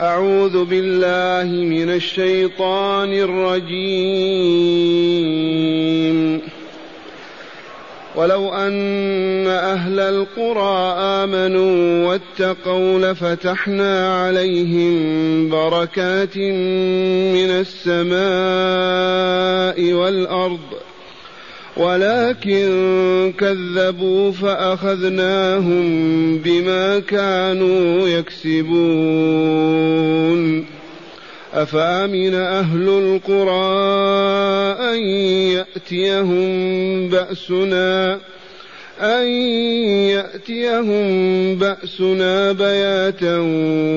أعوذ بالله من الشيطان الرجيم. ولو أن أهل القرى آمنوا واتقوا لفتحنا عليهم بركات من السماء والأرض. ولكن كذبوا فأخذناهم بما كانوا يكسبون. أفأمن أهل القرى أن يأتيهم بأسنا أن يأتيهم بأسنا بياتا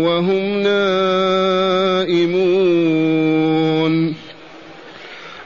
وهم نائمون؟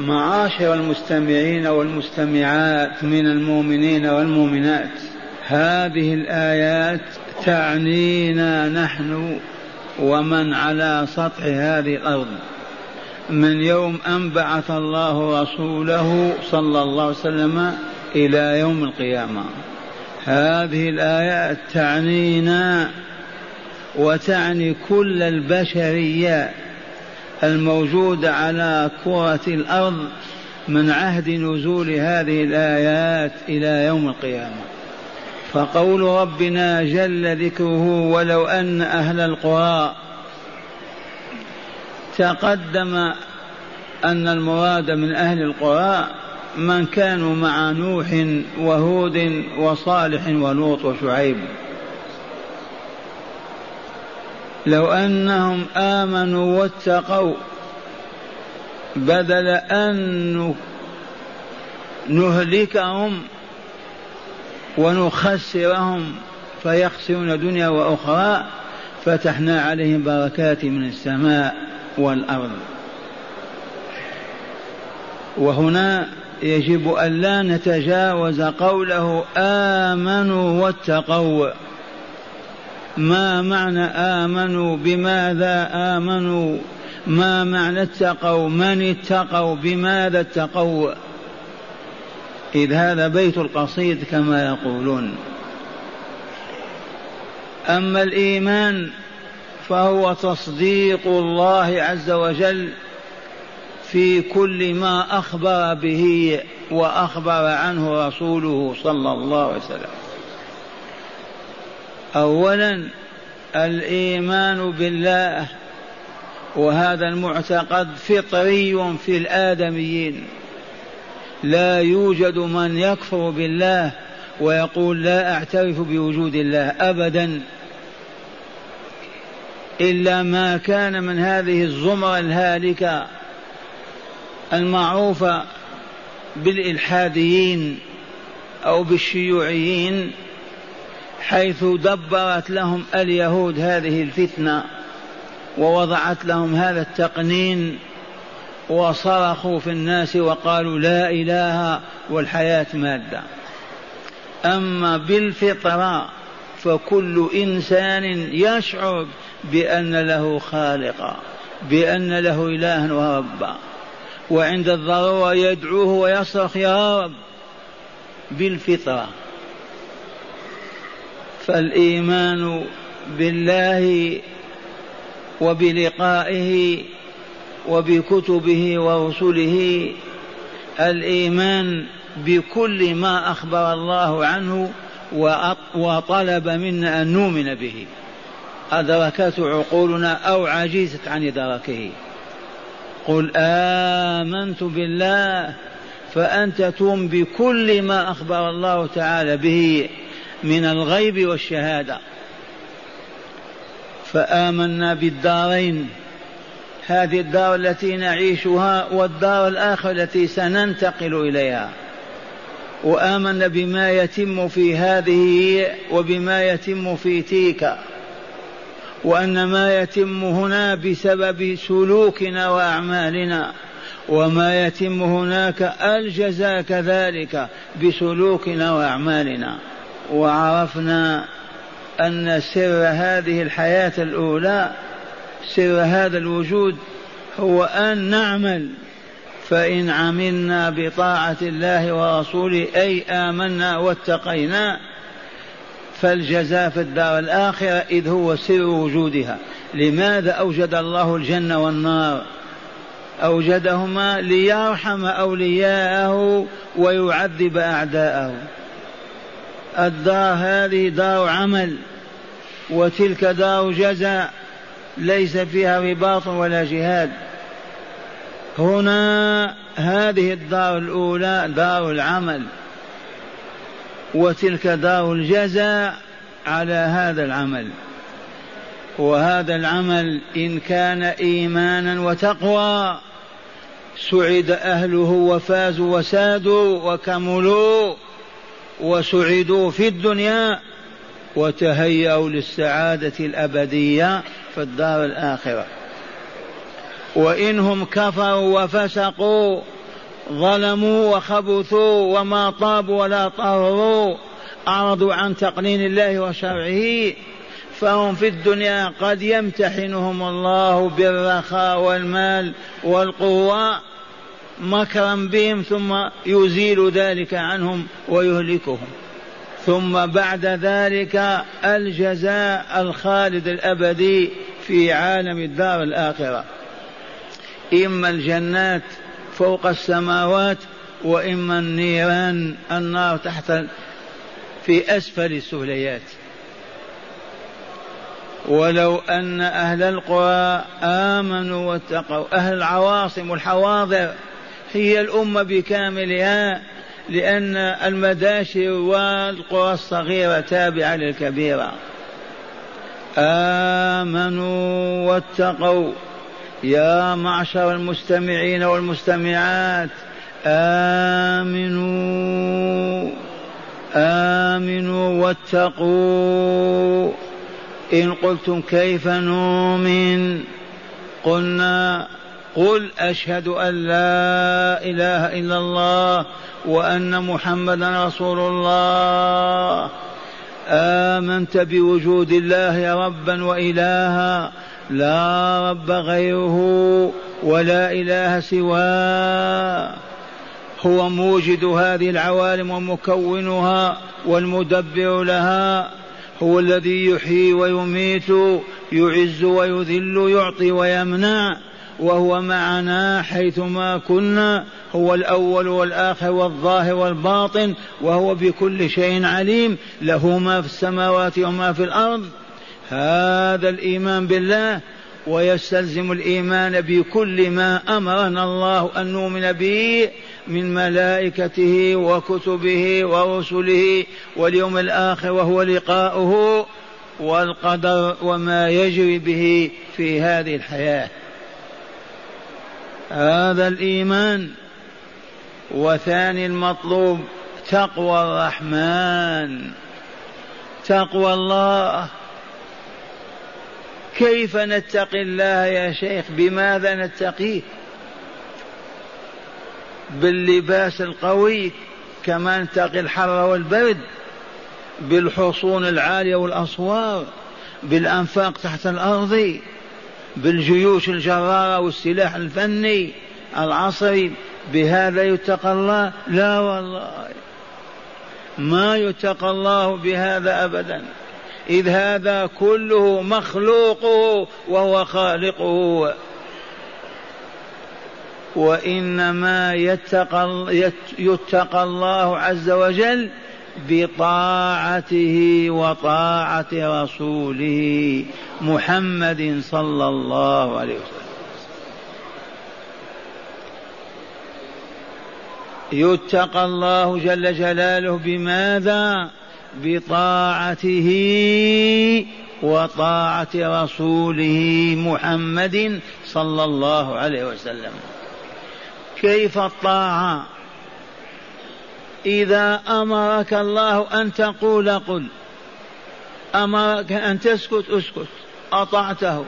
معاشر المستمعين والمستمعات من المؤمنين والمؤمنات. هذه الآيات تعنينا نحن ومن على سطح هذه الأرض. من يوم أن بعث الله رسوله صلى الله عليه وسلم إلى يوم القيامة. هذه الآيات تعنينا وتعني كل البشرية الموجودة على كرة الأرض من عهد نزول هذه الآيات إلى يوم القيامة. فقول ربنا جل ذكره ولو أن أهل القرى تقدم أن المراد من أهل القرى من كانوا مع نوح وهود وصالح ولوط وشعيب. لو أنهم آمنوا واتقوا بدل أن نهلكهم ونخسرهم فيخسرون دنيا وأخرى فتحنا عليهم بركات من السماء والأرض. وهنا يجب أن لا نتجاوز قوله آمنوا واتقوا. ما معنى آمنوا بماذا آمنوا؟ ما معنى اتقوا؟ من اتقوا؟ بماذا اتقوا؟ إذ هذا بيت القصيد كما يقولون. أما الإيمان فهو تصديق الله عز وجل في كل ما أخبر به وأخبر عنه رسوله صلى الله عليه وسلم. أولا الإيمان بالله وهذا المعتقد فطري في الآدميين. لا يوجد من يكفر بالله ويقول لا أعترف بوجود الله أبدا إلا ما كان من هذه الزمرة الهالكة المعروفة بالإلحاديين أو بالشيوعيين. حيث دبرت لهم اليهود هذه الفتنة ووضعت لهم هذا التقنين وصرخوا في الناس وقالوا لا إله والحياة مادة. أما بالفطرة فكل إنسان يشعر بأن له خالقا بأن له إلها وربا. وعند الضرورة يدعوه ويصرخ يا رب بالفطرة. فالإيمان بالله وبلقائه وبكتبه ورسله الإيمان بكل ما أخبر الله عنه وطلب منا أن نؤمن به. أدركته عقولنا أو عجزت عن إدراكه. قل آمنت بالله فأنت تؤمن بكل ما أخبر الله تعالى به. من الغيب والشهادة. فآمنا بالدارين. هذه الدار التي نعيشها والدار الآخرة التي سننتقل إليها. وآمنا بما يتم في هذه وبما يتم في تلك. وأن ما يتم هنا بسبب سلوكنا وأعمالنا. وما يتم هناك الجزاء كذلك بسلوكنا وأعمالنا. وعرفنا أن سر هذه الحياة الأولى سر هذا الوجود هو أن نعمل. فإن عملنا بطاعة الله ورسوله أي آمنا واتقينا فالجزاء في الدار الآخرة إذ هو سر وجودها. لماذا أوجد الله الجنة والنار؟ أوجدهما ليرحم أولياءه ويعذب أعداءه. الدار هذه دار عمل وتلك دار جزاء ليس فيها رباط ولا جهاد. هنا هذه الدار الأولى دار العمل وتلك دار الجزاء على هذا العمل. وهذا العمل إن كان إيمانا وتقوى سعد أهله وفازوا وسادوا وكملوا. وسعدوا في الدنيا وتهيأوا للسعادة الأبدية في الدار الآخرة. وإنهم كفروا وفسقوا ظلموا وخبثوا وما طابوا ولا طهروا أعرضوا عن تقنين الله وشرعه فهم في الدنيا قد يمتحنهم الله بالرخاء والمال والقوة. مكرا بهم ثم يزيل ذلك عنهم ويهلكهم. ثم بعد ذلك الجزاء الخالد الأبدي في عالم الدار الآخرة. إما الجنات فوق السماوات وإما النيران النار تحت في أسفل السهليات ولو أن أهل القرى آمنوا واتقوا أهل العواصم والحواضر هي الأمة بكاملها لأن المداشر والقرى الصغيرة تابعة للكبيرة. آمنوا واتقوا. يا معشر المستمعين والمستمعات آمنوا آمنوا واتقوا. إن قلتم كيف نؤمن؟ قلنا قل أشهد أن لا إله إلا الله وأن محمدا رسول الله. آمنت بوجود الله ربا وإلها لا رب غيره ولا إله سواه. هو موجد هذه العوالم ومكونها والمدبر لها. هو الذي يحيي ويميت يعز ويذل يعطي ويمنع. وهو معنا حيثما كنا هو الأول والآخر والظاهر والباطن وهو بكل شيء عليم له ما في السماوات وما في الأرض. هذا الإيمان بالله ويستلزم الإيمان بكل ما أمرنا الله أن نؤمن به من ملائكته وكتبه ورسله واليوم الآخر وهو لقاؤه والقدر وما يجري به في هذه الحياة. هذا الإيمان. وثاني المطلوب تقوى الرحمن. تقوى الله. كيف نتقي الله يا شيخ؟ بماذا نتقيه؟ باللباس القوي كما نتقي الحر والبرد. بالحصون العالية والأسوار بالأنفاق تحت الأرض. بالجيوش الجرارة والسلاح الفني العصري بهذا يتقى الله؟ لا والله. ما يتقى الله بهذا أبدا. إذ هذا كله مخلوقه وهو خالقه. وإنما يتقى, يتقى الله عز وجل بطاعته وطاعة رسوله محمد صلى الله عليه وسلم. يتقى الله جل جلاله بماذا؟ بطاعته وطاعة رسوله محمد صلى الله عليه وسلم. كيف الطاعة؟ إذا أمرك الله أن تقول قل. أمرك أن تسكت اسكت. أطعته.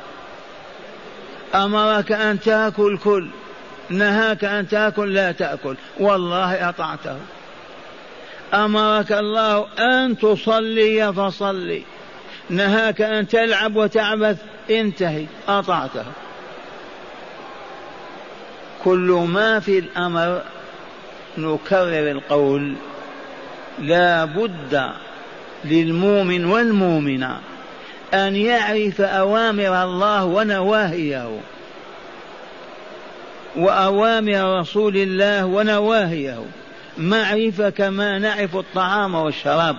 أمرك أن تأكل كل. نهاك أن تأكل لا تأكل. والله أطعته. أمرك الله أن تصلي فصلي. نهاك أن تلعب وتعبث انتهي. أطعته. كل ما في الأمر نكرر القول لا بد للمؤمن والمؤمنة أن يعرف أوامر الله ونواهيه وأوامر رسول الله ونواهيه معرفة كما نعرف الطعام والشراب.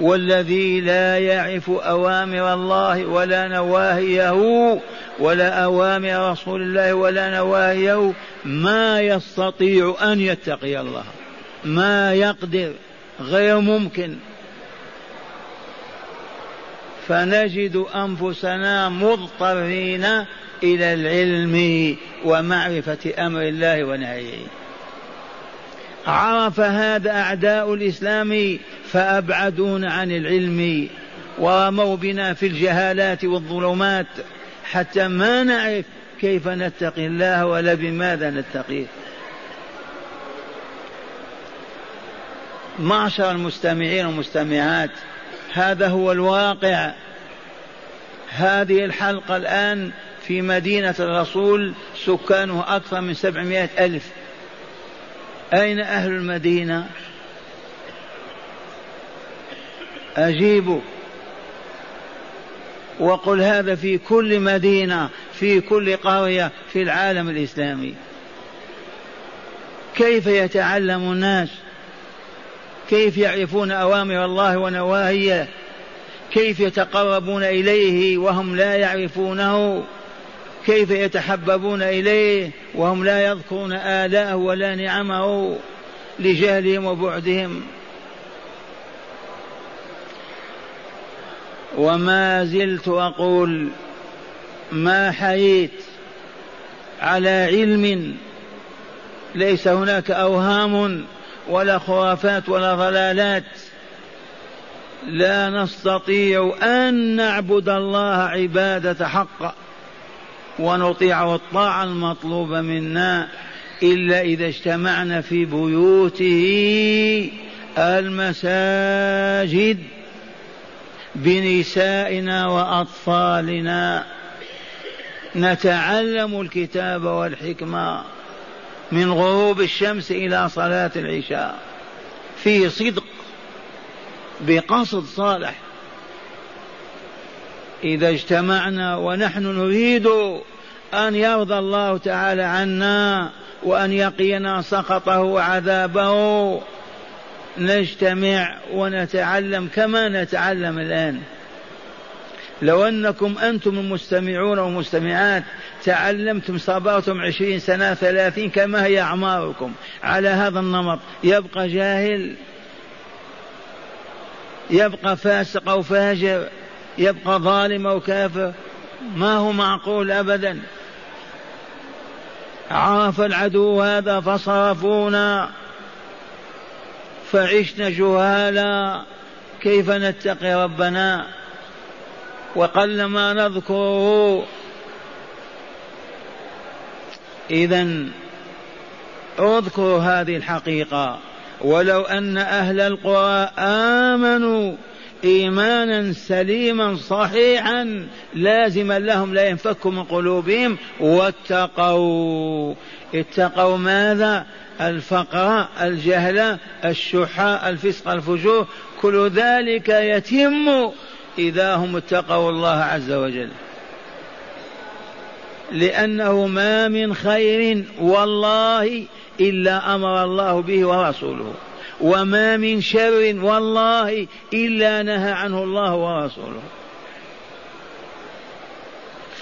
والذي لا يعرف أوامر الله ولا نواهيه ولا أوامر رسول الله ولا نواهيه ما يستطيع أن يتقي الله. ما يقدر غير ممكن. فنجد أنفسنا مضطرين إلى العلم ومعرفة أمر الله ونهيه. عرف هذا أعداء الإسلام فأبعدونا عن العلم ورموا بنا في الجهالات والظلمات حتى ما نعرف كيف نتقي الله ولا بماذا نتقيه. معشر المستمعين والمستمعات هذا هو الواقع. هذه الحلقة الآن في مدينة الرسول سكانه أكثر من سبعمائة ألف. أين أهل المدينة؟ أجيبوا وقل هذا في كل مدينة في كل قرية في العالم الإسلامي. كيف يتعلم الناس؟ كيف يعرفون أوامر الله ونواهيه؟ كيف يتقربون إليه وهم لا يعرفونه؟ كيف يتحببون إليه وهم لا يذكرون آلاءه ولا نعمه لجهلهم وبعدهم. وما زلت أقول ما حييت على علم ليس هناك أوهام ولا خرافات ولا ضلالات لا نستطيع أن نعبد الله عبادة حق ونطيع الطاعة المطلوبة منا إلا إذا اجتمعنا في بيوته المساجد بنسائنا وأطفالنا. نتعلم الكتاب والحكمة من غروب الشمس إلى صلاة العشاء. في صدق بقصد صالح. إذا اجتمعنا ونحن نريد أن يرضى الله تعالى عنا وأن يقينا سخطه وعذابه نجتمع ونتعلم كما نتعلم الآن. لو أنكم أنتم المستمعون والمستمعات تعلمتم صبرتم عشرين سنة ثلاثين كما هي أعماركم. على هذا النمط يبقى جاهل يبقى فاسق أو فاجر. يبقى ظالم أو كافر ما هو معقول أبدا. عرف العدو هذا فصرفونا فعشنا جهالا كيف نتقي ربنا؟ وقل ما نذكره. إذا اذكروا هذه الحقيقة. ولو أن أهل القرى آمنوا إيمانا سليما صحيحا لازما لهم لا ينفك من قلوبهم واتقوا. اتقوا ماذا؟ الفقر الجهل الشح الفسق الفجور. كل ذلك يتم إذا هم اتقوا الله عز وجل. لأنه ما من خير والله إلا أمر الله به ورسوله. وما من شر والله إلا نهى عنه الله ورسوله.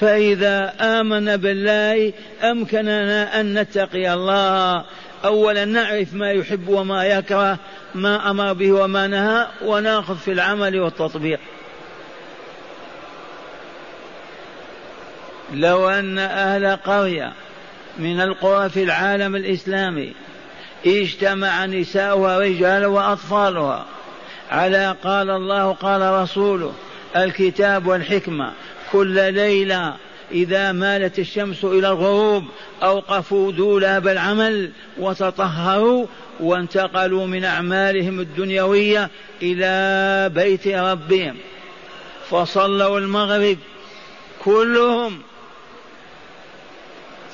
فإذا آمن بالله أمكننا أن نتقي الله. أولا نعرف ما يحب وما يكره ما أمر به وما نهى ونأخذ في العمل والتطبيق. لو أن أهل قرية من القرى في العالم الإسلامي اجتمع نساؤها رجال وأطفالها. على قال الله قال رسوله الكتاب والحكمة. كل ليلة إذا مالت الشمس إلى الغروب أوقفوا دولاب العمل وتطهروا وانتقلوا من أعمالهم الدنيوية إلى بيت ربهم. فصلوا المغرب كلهم.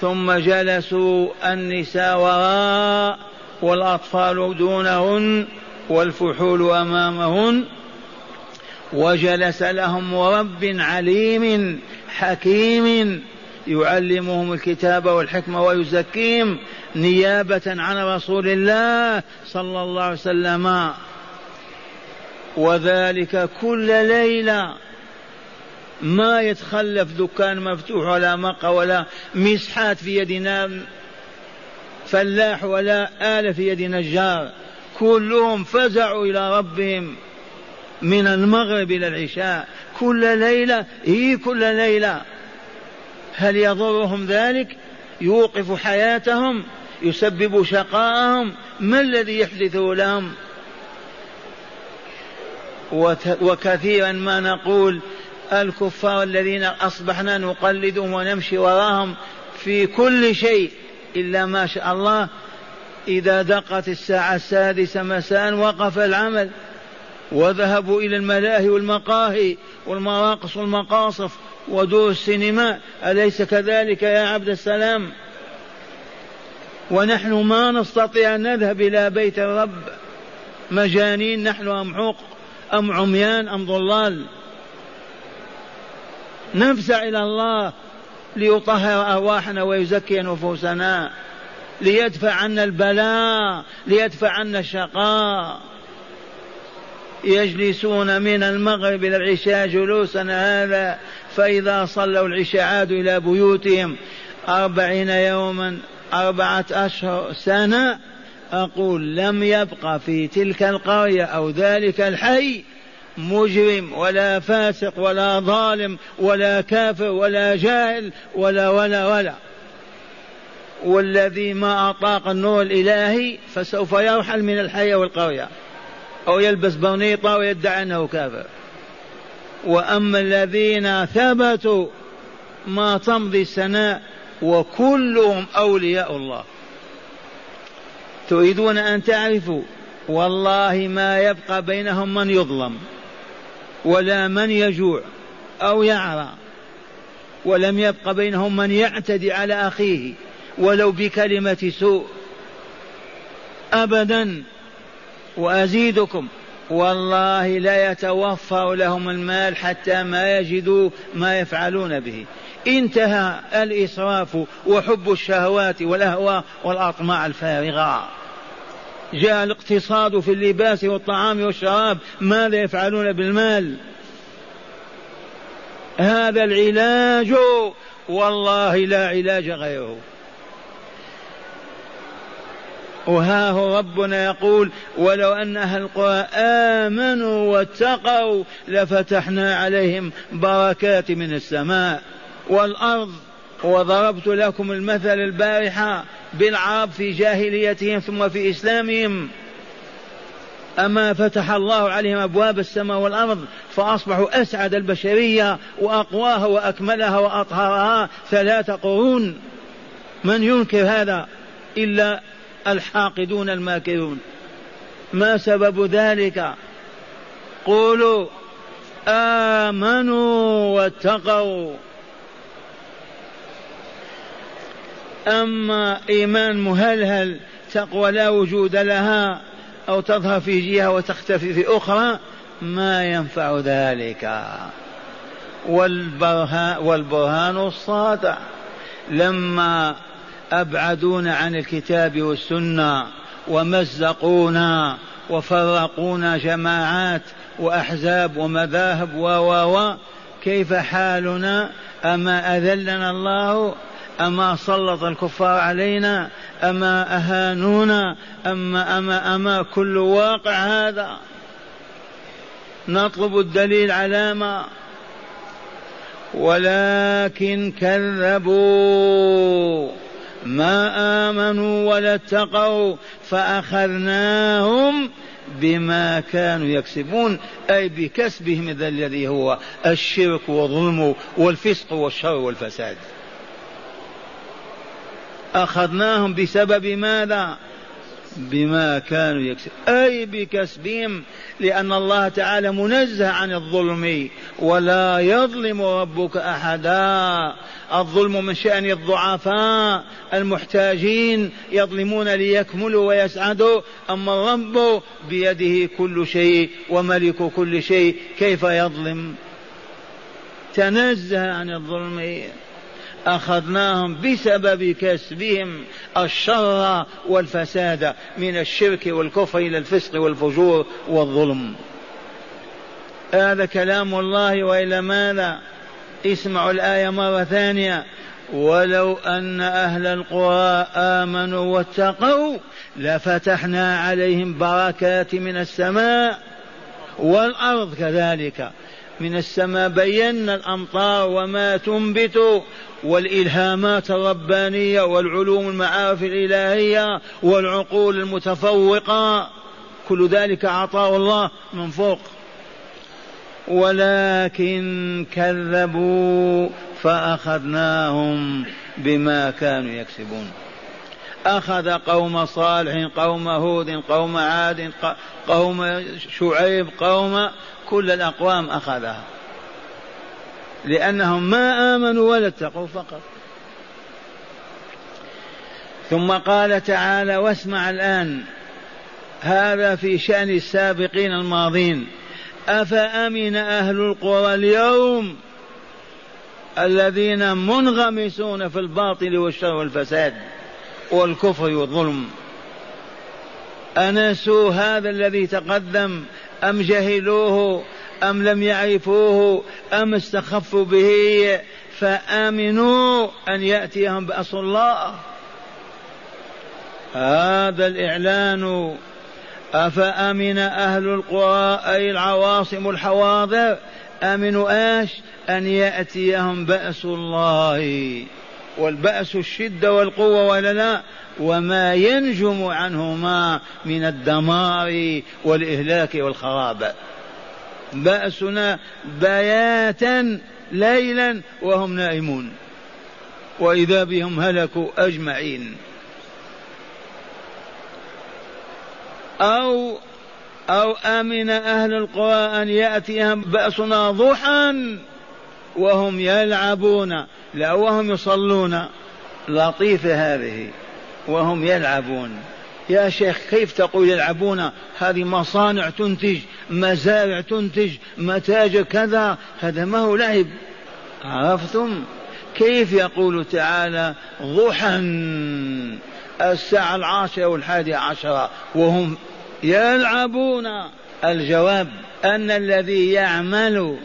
ثم جلسوا النساء وراء والأطفال دونهن والفحول أمامهن وجلس لهم مرب عليم حكيم يعلمهم الكتاب والحكمة ويزكيهم نيابة عن رسول الله صلى الله عليه وسلم. وذلك كل ليلة ما يتخلف دكان مفتوح ولا مقهى ولا مسحات في يدنا فلاح ولا آلة في يد نجار. كلهم فزعوا إلى ربهم من المغرب إلى العشاء. كل ليلة هي كل ليلة. هل يضرهم ذلك؟ يوقف حياتهم يسبب شقاءهم. ما الذي يحدثه لهم؟ وكثيرا ما نقول الكفار الذين أصبحنا نقلدهم ونمشي وراهم في كل شيء. إلا ما شاء الله إذا دقت الساعة السادسة مساء وقف العمل. وذهبوا إلى الملاهي والمقاهي والمراقص والمقاصف ودور السينما. أليس كذلك يا عبد السلام؟ ونحن ما نستطيع أن نذهب إلى بيت الرب. مجانين نحن أم حق أم عميان أم ضلال. نفزع إلى الله. ليطهر أرواحنا ويزكي نفوسنا ليدفع عنا البلاء ليدفع عنا الشقاء. يجلسون من المغرب إلى العشاء جلوسا هذا فإذا صلوا العشاء عادوا إلى بيوتهم. أربعين يوما أربعة أشهر سنة. أقول لم يبق في تلك القرية أو ذلك الحي مجرم ولا فاسق ولا ظالم ولا كافر ولا جاهل ولا ولا ولا. والذي ما أطاق النور الإلهي فسوف يرحل من الحي والقرية. أو يلبس برنيطة ويدعي أنه كافر. وأما الذين ثبتوا ما تمضي السناء وكلهم أولياء الله. تريدون أن تعرفوا والله ما يبقى بينهم من يظلم. ولا من يجوع أو يعرى ولم يبق بينهم من يعتدي على أخيه ولو بكلمة سوء. أبدا وأزيدكم. والله لا يتوفر لهم المال حتى ما يجدوا ما يفعلون به. انتهى الإسراف وحب الشهوات والأهواء والأطماع الفارغة. جاء الاقتصاد في اللباس والطعام والشراب ماذا يفعلون بالمال؟ هذا العلاج والله لا علاج غيره. وها هو ربنا يقول ولو أن أهل القرى آمنوا واتقوا لفتحنا عليهم بركات من السماء والأرض وضربت لكم المثل البارحة بالعرب في جاهليتهم ثم في إسلامهم. أما فتح الله عليهم أبواب السماء والأرض فأصبحوا أسعد البشرية وأقواها وأكملها وأطهرها ثلاث قرون. من ينكر هذا؟ إلا الحاقدون الماكرون. ما سبب ذلك؟ قولوا آمنوا واتقوا. أما إيمان مهلهل تقوى لا وجود لها أو تظهر في جهة وتختفي في أخرى ما ينفع ذلك. والبرهان, والبرهان الساطع لما أبعدونا عن الكتاب والسنة ومزقونا وفرقونا جماعات وأحزاب ومذاهب و و كيف حالنا؟ أما أذلنا الله؟ أما سلط الكفار علينا أما أهانونا أما أما أما كل واقع هذا. نطلب الدليل على ما. ولكن كذبوا. ما آمنوا ولا اتقوا فأخذناهم بما كانوا يكسبون أي بكسبهم الذي هو الشرك والظلم والفسق والشر والفساد. أخذناهم بسبب ماذا؟ بما كانوا يكسبون أي بكسبهم؟ لأن الله تعالى منزه عن الظلم. ولا يظلم ربك أحدا. الظلم من شأن الضعفاء المحتاجين يظلمون ليكملوا ويسعدوا. أما الرب بيده كل شيء وملك كل شيء. كيف يظلم؟ تنزه عن الظلم. أخذناهم بسبب كسبهم الشر والفساد من الشرك والكفر إلى الفسق والفجور والظلم. هذا كلام الله وإلى ماذا؟ اسمعوا الآية مرة ثانية. ولو أن أهل القرى آمنوا واتقوا لفتحنا عليهم بركات من السماء والأرض كذلك. من السماء بينا الأمطار وما تنبت والإلهامات الربانية والعلوم المعارف الإلهية والعقول المتفوقة. كل ذلك عطاء الله من فوق. ولكن كذبوا فأخذناهم بما كانوا يكسبون. أخذ قوم صالح قوم هود قوم عاد قوم شعيب قوم كل الأقوام أخذها. لأنهم ما آمنوا ولا اتقوا فقط. ثم قال تعالى واسمع الآن هذا في شأن السابقين الماضين. أفأمن أهل القرى اليوم الذين منغمسون في الباطل والشر والفساد والكفر والظلم؟ أنسوا هذا الذي تقدم أم جهلوه أم لم يعرفوه أم استخفوا به فآمنوا أن يأتيهم بأس الله. هذا الإعلان. أفأمن أهل القرى أي العواصم الحواضر؟ أمنوا آش أن يأتيهم بأس الله. والبأس الشدة والقوة ولا لا وما ينجم عنهما من الدمار والإهلاك والخراب. بأسنا بياتا ليلا وهم نائمون وإذا بهم هلكوا أجمعين. أو أو أمن أهل القرى أن يأتيهم بأسنا ضحى وهم يلعبون لا وهم يصلون. لطيفة هذه. وهم يلعبون. يا شيخ كيف تقول يلعبون؟ هذه مصانع تنتج مزارع تنتج متاجر كذا. هذا ما هو لعب. عرفتم؟ كيف يقول تعالى ضحى الساعة العاشرة والحادية عشرة وهم يلعبون؟ الجواب أن الذي يعمل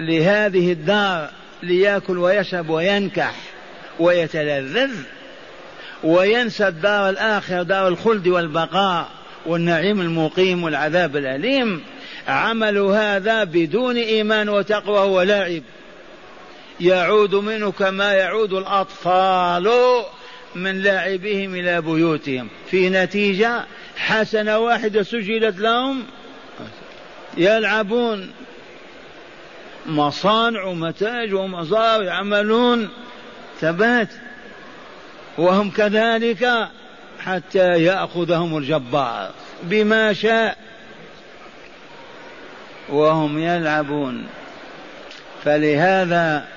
لهذه الدار ليأكل ويشرب وينكح ويتلذذ وينسى الدار الآخرة دار الخلد والبقاء والنعيم المقيم والعذاب الأليم. عمل هذا بدون إيمان وتقوى ولعب. يعود منه كما يعود الأطفال من لاعبهم إلى بيوتهم. في نتيجة حسنة واحدة سجلت لهم. يلعبون. مصانع ومتاج ومزار يعملون ثبات. وهم كذلك حتى يأخذهم الجبار بما شاء. وهم يلعبون. فلهذا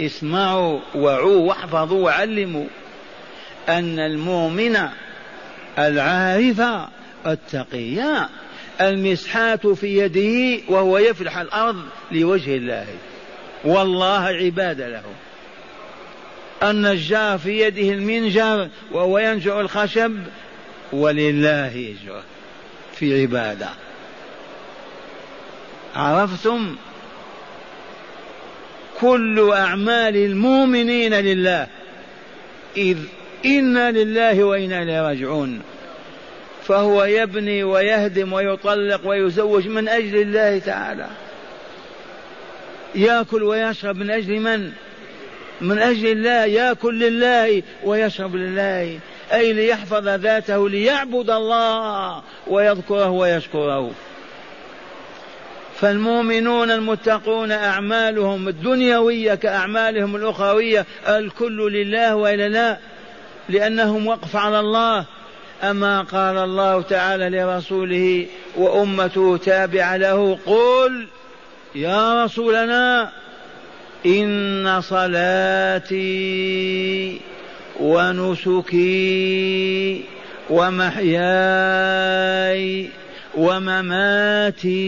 اسمعوا وعوا واحفظوا وعلموا أن المؤمن العارف التقي المسحات في يده وهو يفلح الأرض لوجه الله. والله عباد له. النجار في يده المنجر وهو ينجر الخشب ولله يجر في عبادة. عرفتم؟ كل أعمال المؤمنين لله. إذ إنا لله وإنا إليه راجعون. فهو يبني ويهدم ويطلق ويزوج من أجل الله تعالى. يأكل ويشرب من أجل من؟ من أجل الله يأكل لله ويشرب لله. أي ليحفظ ذاته ليعبد الله ويذكره ويشكره. فالمؤمنون المتقون أعمالهم الدنيوية كأعمالهم الأخروية الكل لله وإلا لا لأنهم وقف على الله. أما قال الله تعالى لرسوله وأمته تابعة له قل يا رسولنا إن صلاتي ونسكي ومحياي ومماتي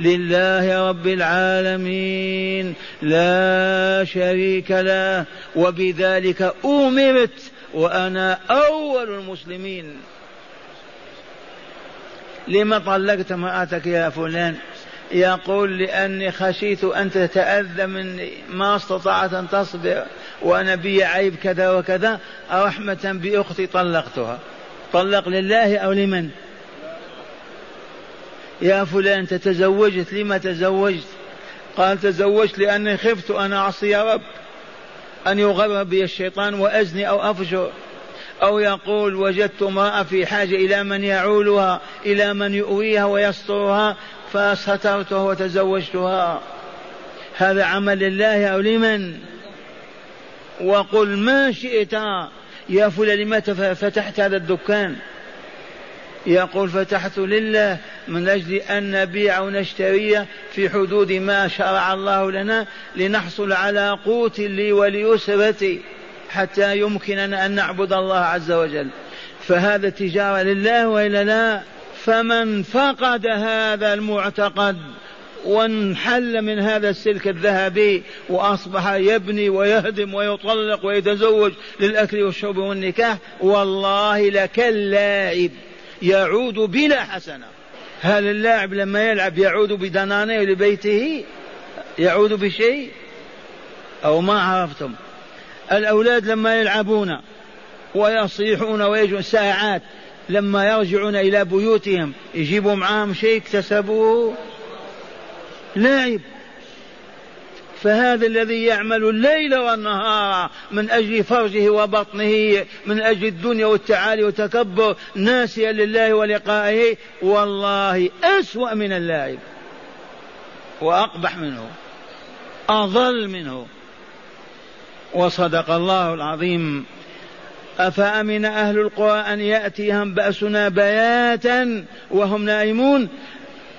لله رب العالمين لا شريك له. وبذلك أمرت وأنا أول المسلمين. لم طلقت امرأتك يا فلان؟ يقول لأني خشيت أن تتأذى مني. ما استطاعت أن تصبر. وأنا بي عيب كذا وكذا. رحمة بأختي طلقتها. طلق لله أو لمن؟ يا فلان تتزوجت. لما تزوجت؟ قال تزوجت لأني خفت أن أعصي رب. أن يغر بي الشيطان وأزني أو أفجر أو يقول وجدت امرأة في حاجة إلى من يعولها إلى من يؤويها ويسترها فسترتها وتزوجتها. هذا عمل لله أو لمن؟ وقل ما شئت يا فلان لماذا فتحت هذا الدكان؟ يقول فتحت لله من أجل أن نبيع ونشتري في حدود ما شرع الله لنا لنحصل على قوت لي ولأسرتي حتى يمكننا أن نعبد الله عز وجل. فهذا تجارة لله وإلا لا؟ فمن فقد هذا المعتقد وانحل من هذا السلك الذهبي وأصبح يبني ويهدم ويطلق ويتزوج للأكل والشرب والنكاح والله لكاللاعب يعود بلا حسنة. هل اللاعب لما يلعب يعود بدنانير لبيته؟ يعود بشيء؟ أو ما عرفتم. الأولاد لما يلعبون ويصيحون ويجون ساعات لما يرجعون إلى بيوتهم يجيبوا معهم شيء اكتسبوه؟ لاعب. فهذا الذي يعمل الليل والنهار من أجل فرجه وبطنه من أجل الدنيا والتعالي والتكبر ناسيا لله ولقائه والله أسوأ من اللاعب وأقبح منه أضل منه. وصدق الله العظيم. أفأمن أهل القرى أن يأتيهم بأسنا بياتا وهم نائمون؟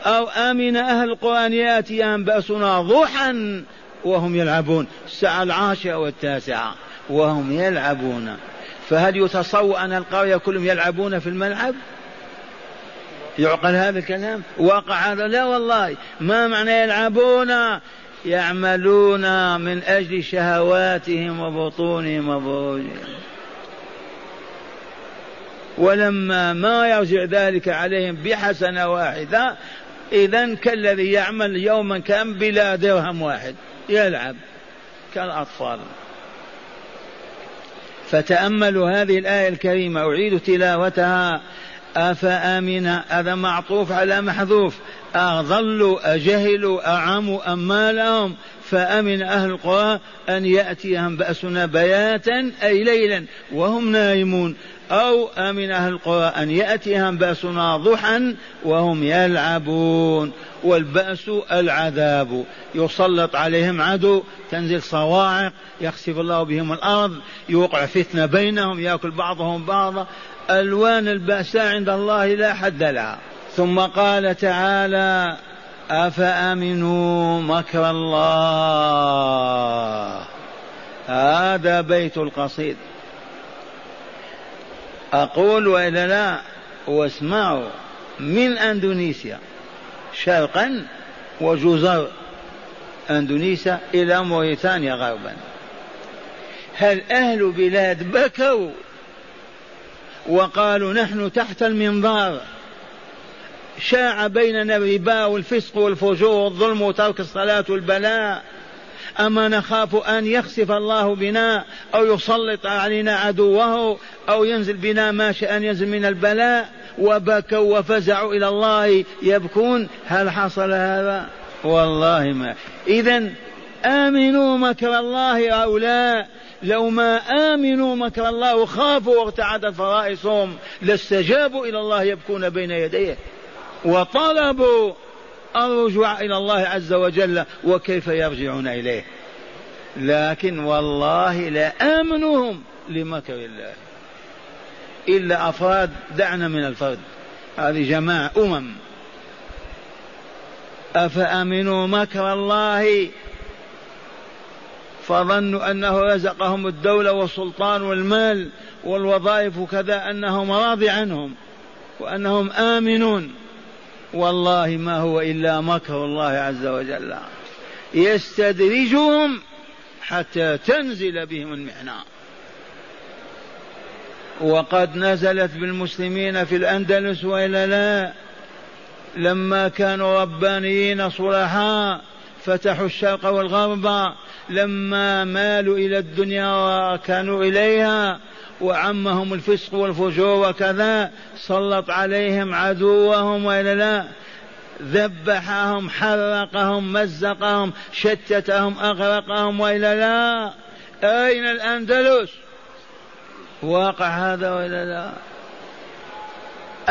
أو أمن أهل القرى أن يأتيهم بأسنا ضحى وهم يلعبون الساعة العاشرة والتاسعة وهم يلعبون. فهل يتصور أن القرية كلهم يلعبون في الملعب؟ يعقل هذا الكلام؟ واقع هذا؟ لا والله. ما معنى يلعبون؟ يعملون من أجل شهواتهم وبطونهم وفروجهم ولما ما يرجع ذلك عليهم بحسنة واحدة إذا كالذي يعمل يوما كم بلا درهم واحد. يلعب كالأطفال. فتأملوا هذه الآية الكريمة أعيد تلاوتها. أفأمن هذا معطوف على محذوف. أضلوا أجهلوا أعموا أمالهم فأمن أهل القرى أن يأتيهم بأسنا بياتا أي ليلا وهم نائمون. أو أمن أهل القرى أن يأتيهم بأسنا ضحى وهم يلعبون. والبأس العذاب. يسلط عليهم عدو تنزل صواعق يخسف الله بهم الأرض يوقع فتنة بينهم يأكل بعضهم بعضا. ألوان البأساء عند الله لا حد لها. ثم قال تعالى أفأمنوا مكر الله؟ هذا بيت القصيد. أقول وإلا لا؟ واسمعوا من أندونيسيا شرقا وجزر أندونيسيا إلى موريتانيا غربا. هل أهل بلاد بكوا وقالوا نحن تحت المنظار. شاع بيننا الربا والفسق والفجور والظلم وترك الصلاة والبلاء. أما نخاف أن يخسف الله بنا أو يسلط علينا عدوه أو ينزل بنا ما شاء أن ينزل من البلاء. وبكوا وفزعوا إلى الله يبكون. هل حصل هذا؟ والله ما. إذا آمنوا مكر الله لا لو ما آمنوا مكر الله وخافوا وارتعدت فرائصهم لاستجابوا إلى الله يبكون بين يديه. وطلبوا الرجوع إلى الله عز وجل وكيف يرجعون إليه؟ لكن والله لا آمنوهم لمكر الله. إلا أفراد دعنا من الفرد. هذه جماعة أمم. أفأمنوا مكر الله؟ فظنوا أنه رزقهم الدولة والسلطان والمال والوظائف وكذا أنهم راضي عنهم وأنهم آمنون. والله ما هو إلا مكر الله عز وجل. يستدرجهم حتى تنزل بهم المعنى. وقد نزلت بالمسلمين في الأندلس وإلا لا. لما كانوا ربانيين صلحاء فتحوا الشرق والغرب. لما مالوا إلى الدنيا وكانوا إليها وعمهم الفسق والفجور وكذا سلط عليهم عدوهم وإلا لا ذبحهم حرقهم مزقهم شتتهم أغرقهم وإلا لا. أين الأندلس؟ واقع هذا وإلا لا.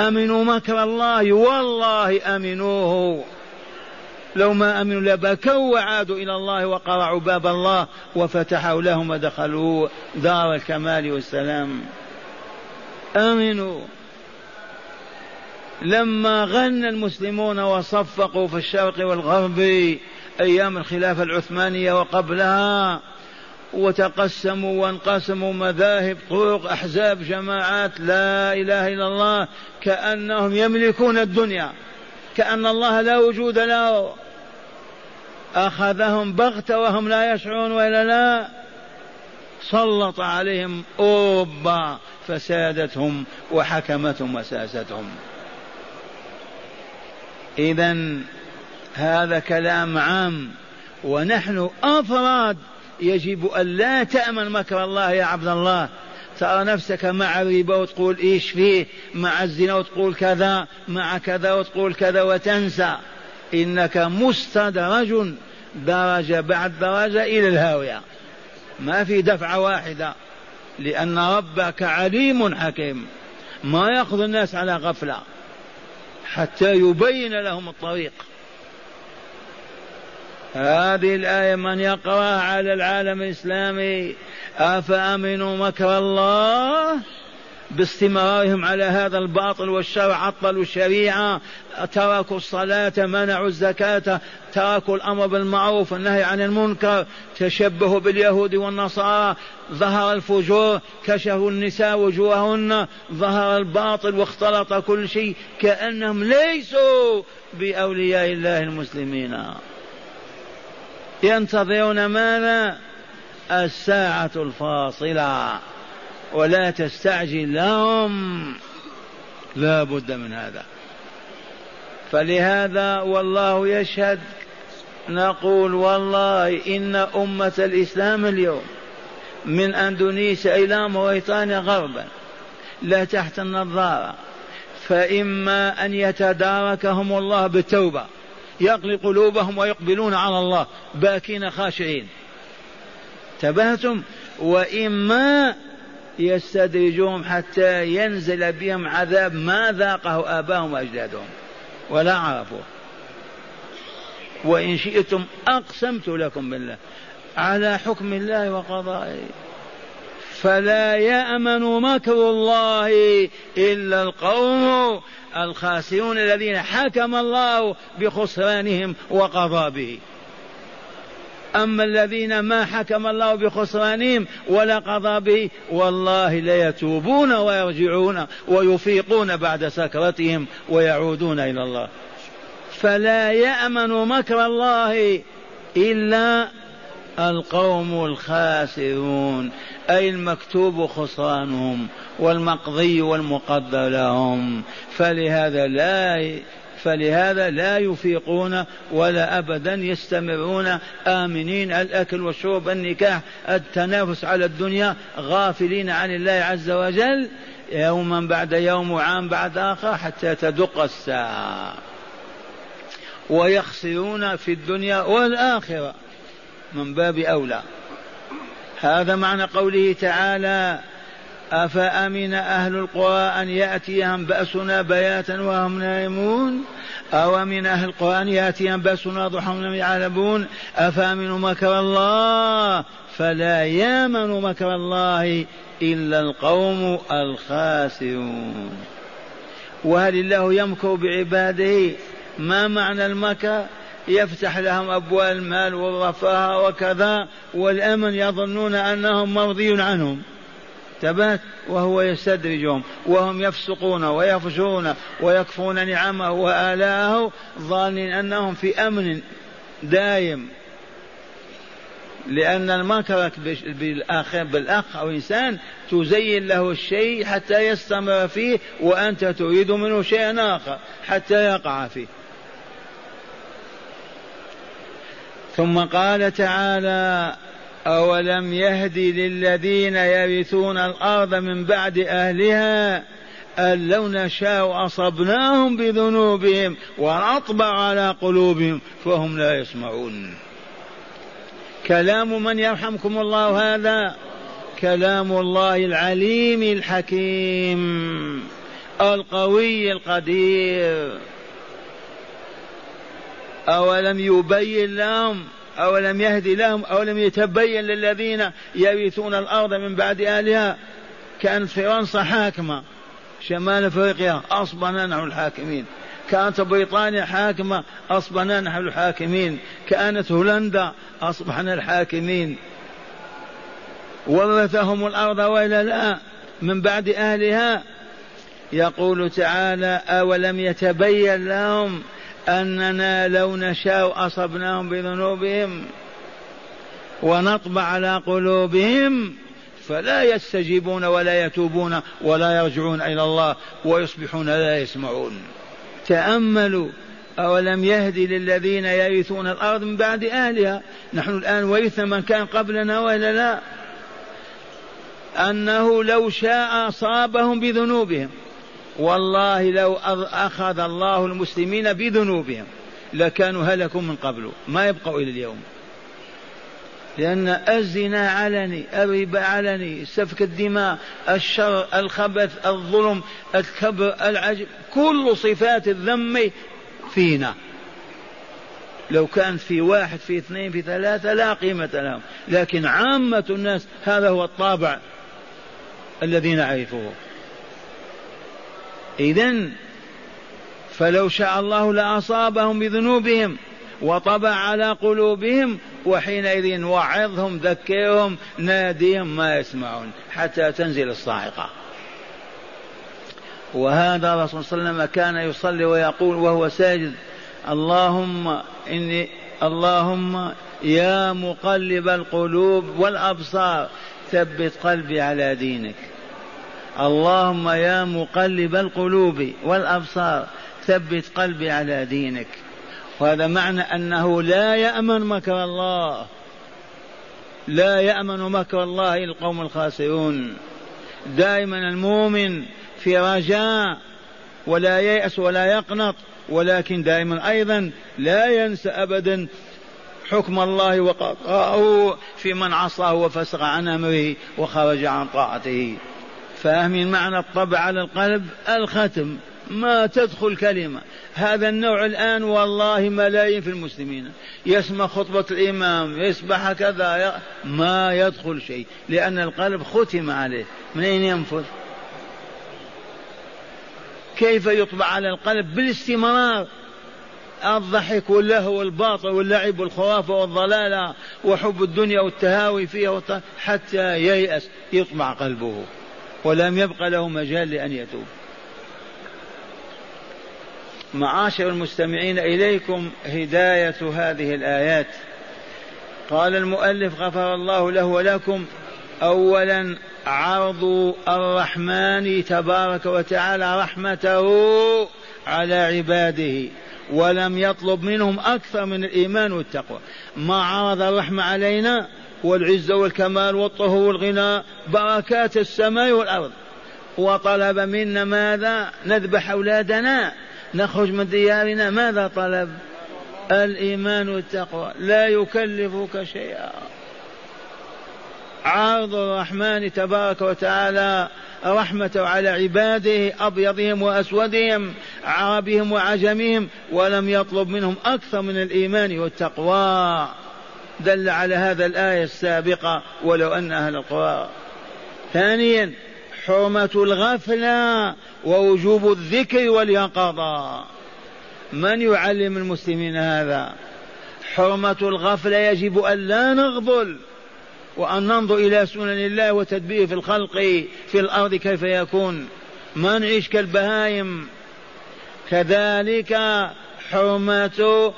أمنوا مكر الله والله أمنوه. لو ما آمنوا لبكوا وعادوا إلى الله وقرعوا باب الله وفتحوا لهم ودخلوا دار الكمال والسلام. آمنوا. لما غنى المسلمون وصفقوا في الشرق والغرب أيام الخلافة العثمانية وقبلها وتقسموا وانقسموا مذاهب طرق أحزاب جماعات لا إله إلا الله كأنهم يملكون الدنيا كأن الله لا وجود له. أخذهم بغتة وهم لا يشعرون وإلا لا. سلط عليهم أوروبا فسادتهم وحكمتهم وساستهم. إذا هذا كلام عام ونحن أفراد يجب أن لا تأمن مكر الله يا عبد الله. ترى نفسك مع الربا وتقول إيش فيه مع الزنا وتقول كذا مع كذا وتقول كذا وتنسى. إنك مستدرج درجة بعد درجة إلى الهاوية. ما في دفعة واحدة. لأن ربك عليم حكيم. ما يأخذ الناس على غفلة. حتى يبين لهم الطريق. هذه الآية من يقرأها على العالم الإسلامي. أفأمنوا مكر الله؟ باستمرارهم على هذا الباطل والشر عطلوا الشريعة تركوا الصلاة منعوا الزكاة تركوا الأمر بالمعروف والنهي عن المنكر تشبهوا باليهود والنصارى ظهر الفجور كشفوا النساء وجوههن ظهر الباطل واختلط كل شيء كأنهم ليسوا بأولياء الله المسلمين. ينتظرون ماذا؟ الساعة الفاصلة. ولا تستعجل لهم. لا بد من هذا. فلهذا والله يشهد نقول والله إن أمة الإسلام اليوم من أندونيسيا إلى موريتانيا غربا لا تحت النظارة. فإما أن يتداركهم الله بالتوبة يقلي قلوبهم ويقبلون على الله باكين خاشعين. تبهتم وإما يستدرجهم حتى ينزل بهم عذاب ما ذاقه آباهم وأجدادهم ولا عرفوه وإن شئتم أقسمت لكم بالله. على حكم الله وقضائه. فلا يأمن مكر الله إلا القوم الخاسرون الذين حكم الله بخسرانهم وقضى به. أما الذين ما حكم الله بخسرانهم ولا قضى به والله ليتوبون ويرجعون ويفيقون بعد سكرتهم ويعودون إلى الله. فلا يأمن مكر الله إلا القوم الخاسرون أي المكتوب خسرانهم والمقضي والمقدر لهم. فلهذا لا فلهذا لا يفيقون ولا أبدا يستمرون آمنين الأكل والشرب النكاح التنافس على الدنيا غافلين عن الله عز وجل. يوما بعد يوم وعام بعد آخر حتى تدق الساعة. ويخسرون في الدنيا والآخرة. من باب أولى. هذا معنى قوله تعالى أفأمن أهل القرى أن يأتيهم بأسنا بياتا وهم نائمون؟ أو من أهل القرى أن يأتيهم بأسنا ضحى وهم يعلمون؟ أفأمنوا مكر الله؟ فلا يامن مكر الله إلا القوم الخاسرون. وهل الله يمكر بعباده؟ ما معنى المكر؟ يفتح لهم أبواب المال والرفاه وكذا والأمن يظنون أنهم مرضي عنهم. تبات وهو يستدرجهم وهم يفسقون ويفجرون ويكفرون نعمه وآلاءه ظانين أنهم في أمن دائم. لأن المكر بالأخ بالأخ أو إنسان تزين له الشيء حتى يستمر فيه وأنت تريد منه شيئا آخر حتى يقع فيه. ثم قال تعالى أولم يهد للذين يرثون الأرض من بعد أهلها أن لو نشاء أصبناهم بذنوبهم ونطبع على قلوبهم فهم لا يسمعون. كلام من يرحمكم الله هذا؟ كلام الله العليم الحكيم القوي القدير. أولم يبين لهم أولم يهد لهم أولم يتبين للذين يرثون الأرض من بعد أهلها كانت فرنسا حاكمة. شمال أفريقيا أصبحنا نحن الحاكمين. كأنت بريطانيا حاكمة أصبحنا نحن الحاكمين. كأنت هولندا أصبحنا الحاكمين. ورثهم الأرض وإلا لا من بعد أهلها. يقول تعالى أولم يتبين لهم أننا لو نشاء أصبناهم بذنوبهم ونطبع على قلوبهم فلا يستجيبون ولا يتوبون ولا يرجعون إلى الله ويصبحون لا يسمعون. تأملوا أولم يهد للذين يرثون الأرض من بعد أهلها؟ نحن الآن ورثنا من كان قبلنا وإلا لا؟ أنه لو شاء أصابهم بذنوبهم. والله لو أخذ الله المسلمين بذنوبهم لكانوا هلكوا من قبل ما يبقوا إلى اليوم. لأن الزنا علني الربا علني سفك الدماء الشر الخبث الظلم الكبر العجب كل صفات الذم فينا. لو كان في واحد في اثنين في ثلاثة لا قيمة لهم. لكن عامة الناس هذا هو الطابع الذي نعرفه. إذا فلو شاء الله لأصابهم بذنوبهم وطبع على قلوبهم وحينئذ وعظهم ذكرهم ناديهم ما يسمعون حتى تنزل الصاعقة. وهذا الرسول صلى الله عليه وسلم كان يصلي ويقول وهو ساجد اللهم إني اللهم يا مقلب القلوب والأبصار ثبت قلبي على دينك. اللهم يا مقلب القلوب والأبصار ثبت قلبي على دينك. وهذا معنى أنه لا يأمن مكر الله. لا يأمن مكر الله القوم الخاسرون. دائما المؤمن في رجاء ولا ييأس ولا يقنط ولكن دائما أيضا لا ينسى أبدا حكم الله وقضاءه في من عصاه وفسق عن أمره وخرج عن طاعته. فاهمين معنى الطبع على القلب؟ الختم. ما تدخل كلمة. هذا النوع الآن والله ملايين في المسلمين. يسمع خطبة الإمام يسبح كذا ما يدخل شيء لأن القلب ختم عليه. من أين ينفذ؟ كيف يطبع على القلب؟ بالاستمرار. الضحك واللهو والباطل واللعب والخرافة والضلالة وحب الدنيا والتهاوي فيها حتى ييأس يطبع قلبه. ولم يبق له مجال لأن يتوب. معاشر المستمعين إليكم هداية هذه الآيات. قال المؤلف غفر الله له ولكم أولا عرض الرحمن تبارك وتعالى رحمته على عباده ولم يطلب منهم أكثر من الإيمان والتقوى. ما عرض الرحمة علينا؟ والعزة والكمال والطهور والغنى بركات السماء والأرض. وطلب منا ماذا؟ نذبح أولادنا. نخرج من ديارنا. ماذا طلب؟ الإيمان والتقوى. لا يكلفك شيئا. عرض الرحمن تبارك وتعالى رحمته على عباده أبيضهم وأسودهم عربهم وعجمهم ولم يطلب منهم أكثر من الإيمان والتقوى. دل على هذا الآية السابقة ولو أن أهل القرى. ثانيا حرمة الغفلة ووجوب الذكر واليقظة. من يعلم المسلمين هذا؟ حرمة الغفلة يجب أن لا نغفل وأن ننظر إلى سنن الله وتدبيره في الخلق في الأرض كيف يكون. ما نعيش كالبهايم كذلك حرمة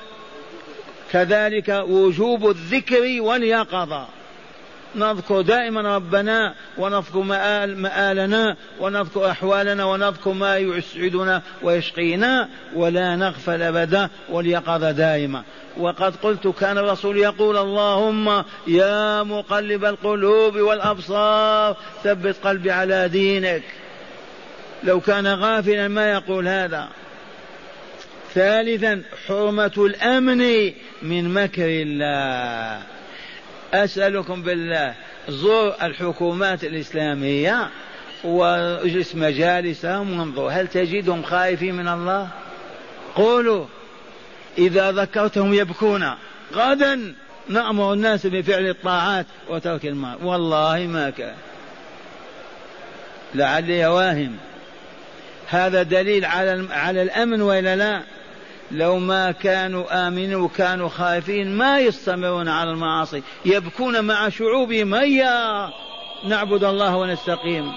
كذلك وجوب الذكر واليقظة. نذكر دائما ربنا ونذكر مآل مآلنا ونذكر أحوالنا ونذكر ما يسعدنا ويشقينا ولا نغفل أبدا واليقظة دائما وقد قلت كان الرسول يقول اللهم يا مقلب القلوب والأبصار ثبت قلبي على دينك. لو كان غافلا ما يقول هذا. ثالثا حرمة الأمن من مكر الله. أسألكم بالله زور الحكومات الإسلامية واجلس مجالسهم وانظر هل تجدهم خائفين من الله؟ قولوا إذا ذكرتهم يبكون. غدا نأمر الناس بفعل الطاعات وترك المال. والله ما كان. لعلي واهم. هذا دليل على على الأمن وإلا لا؟ لو ما كانوا آمنين وكانوا خائفين ما يستمرون على المعاصي يبكون مع شعوبهم. هيا! نعبد الله ونستقيم.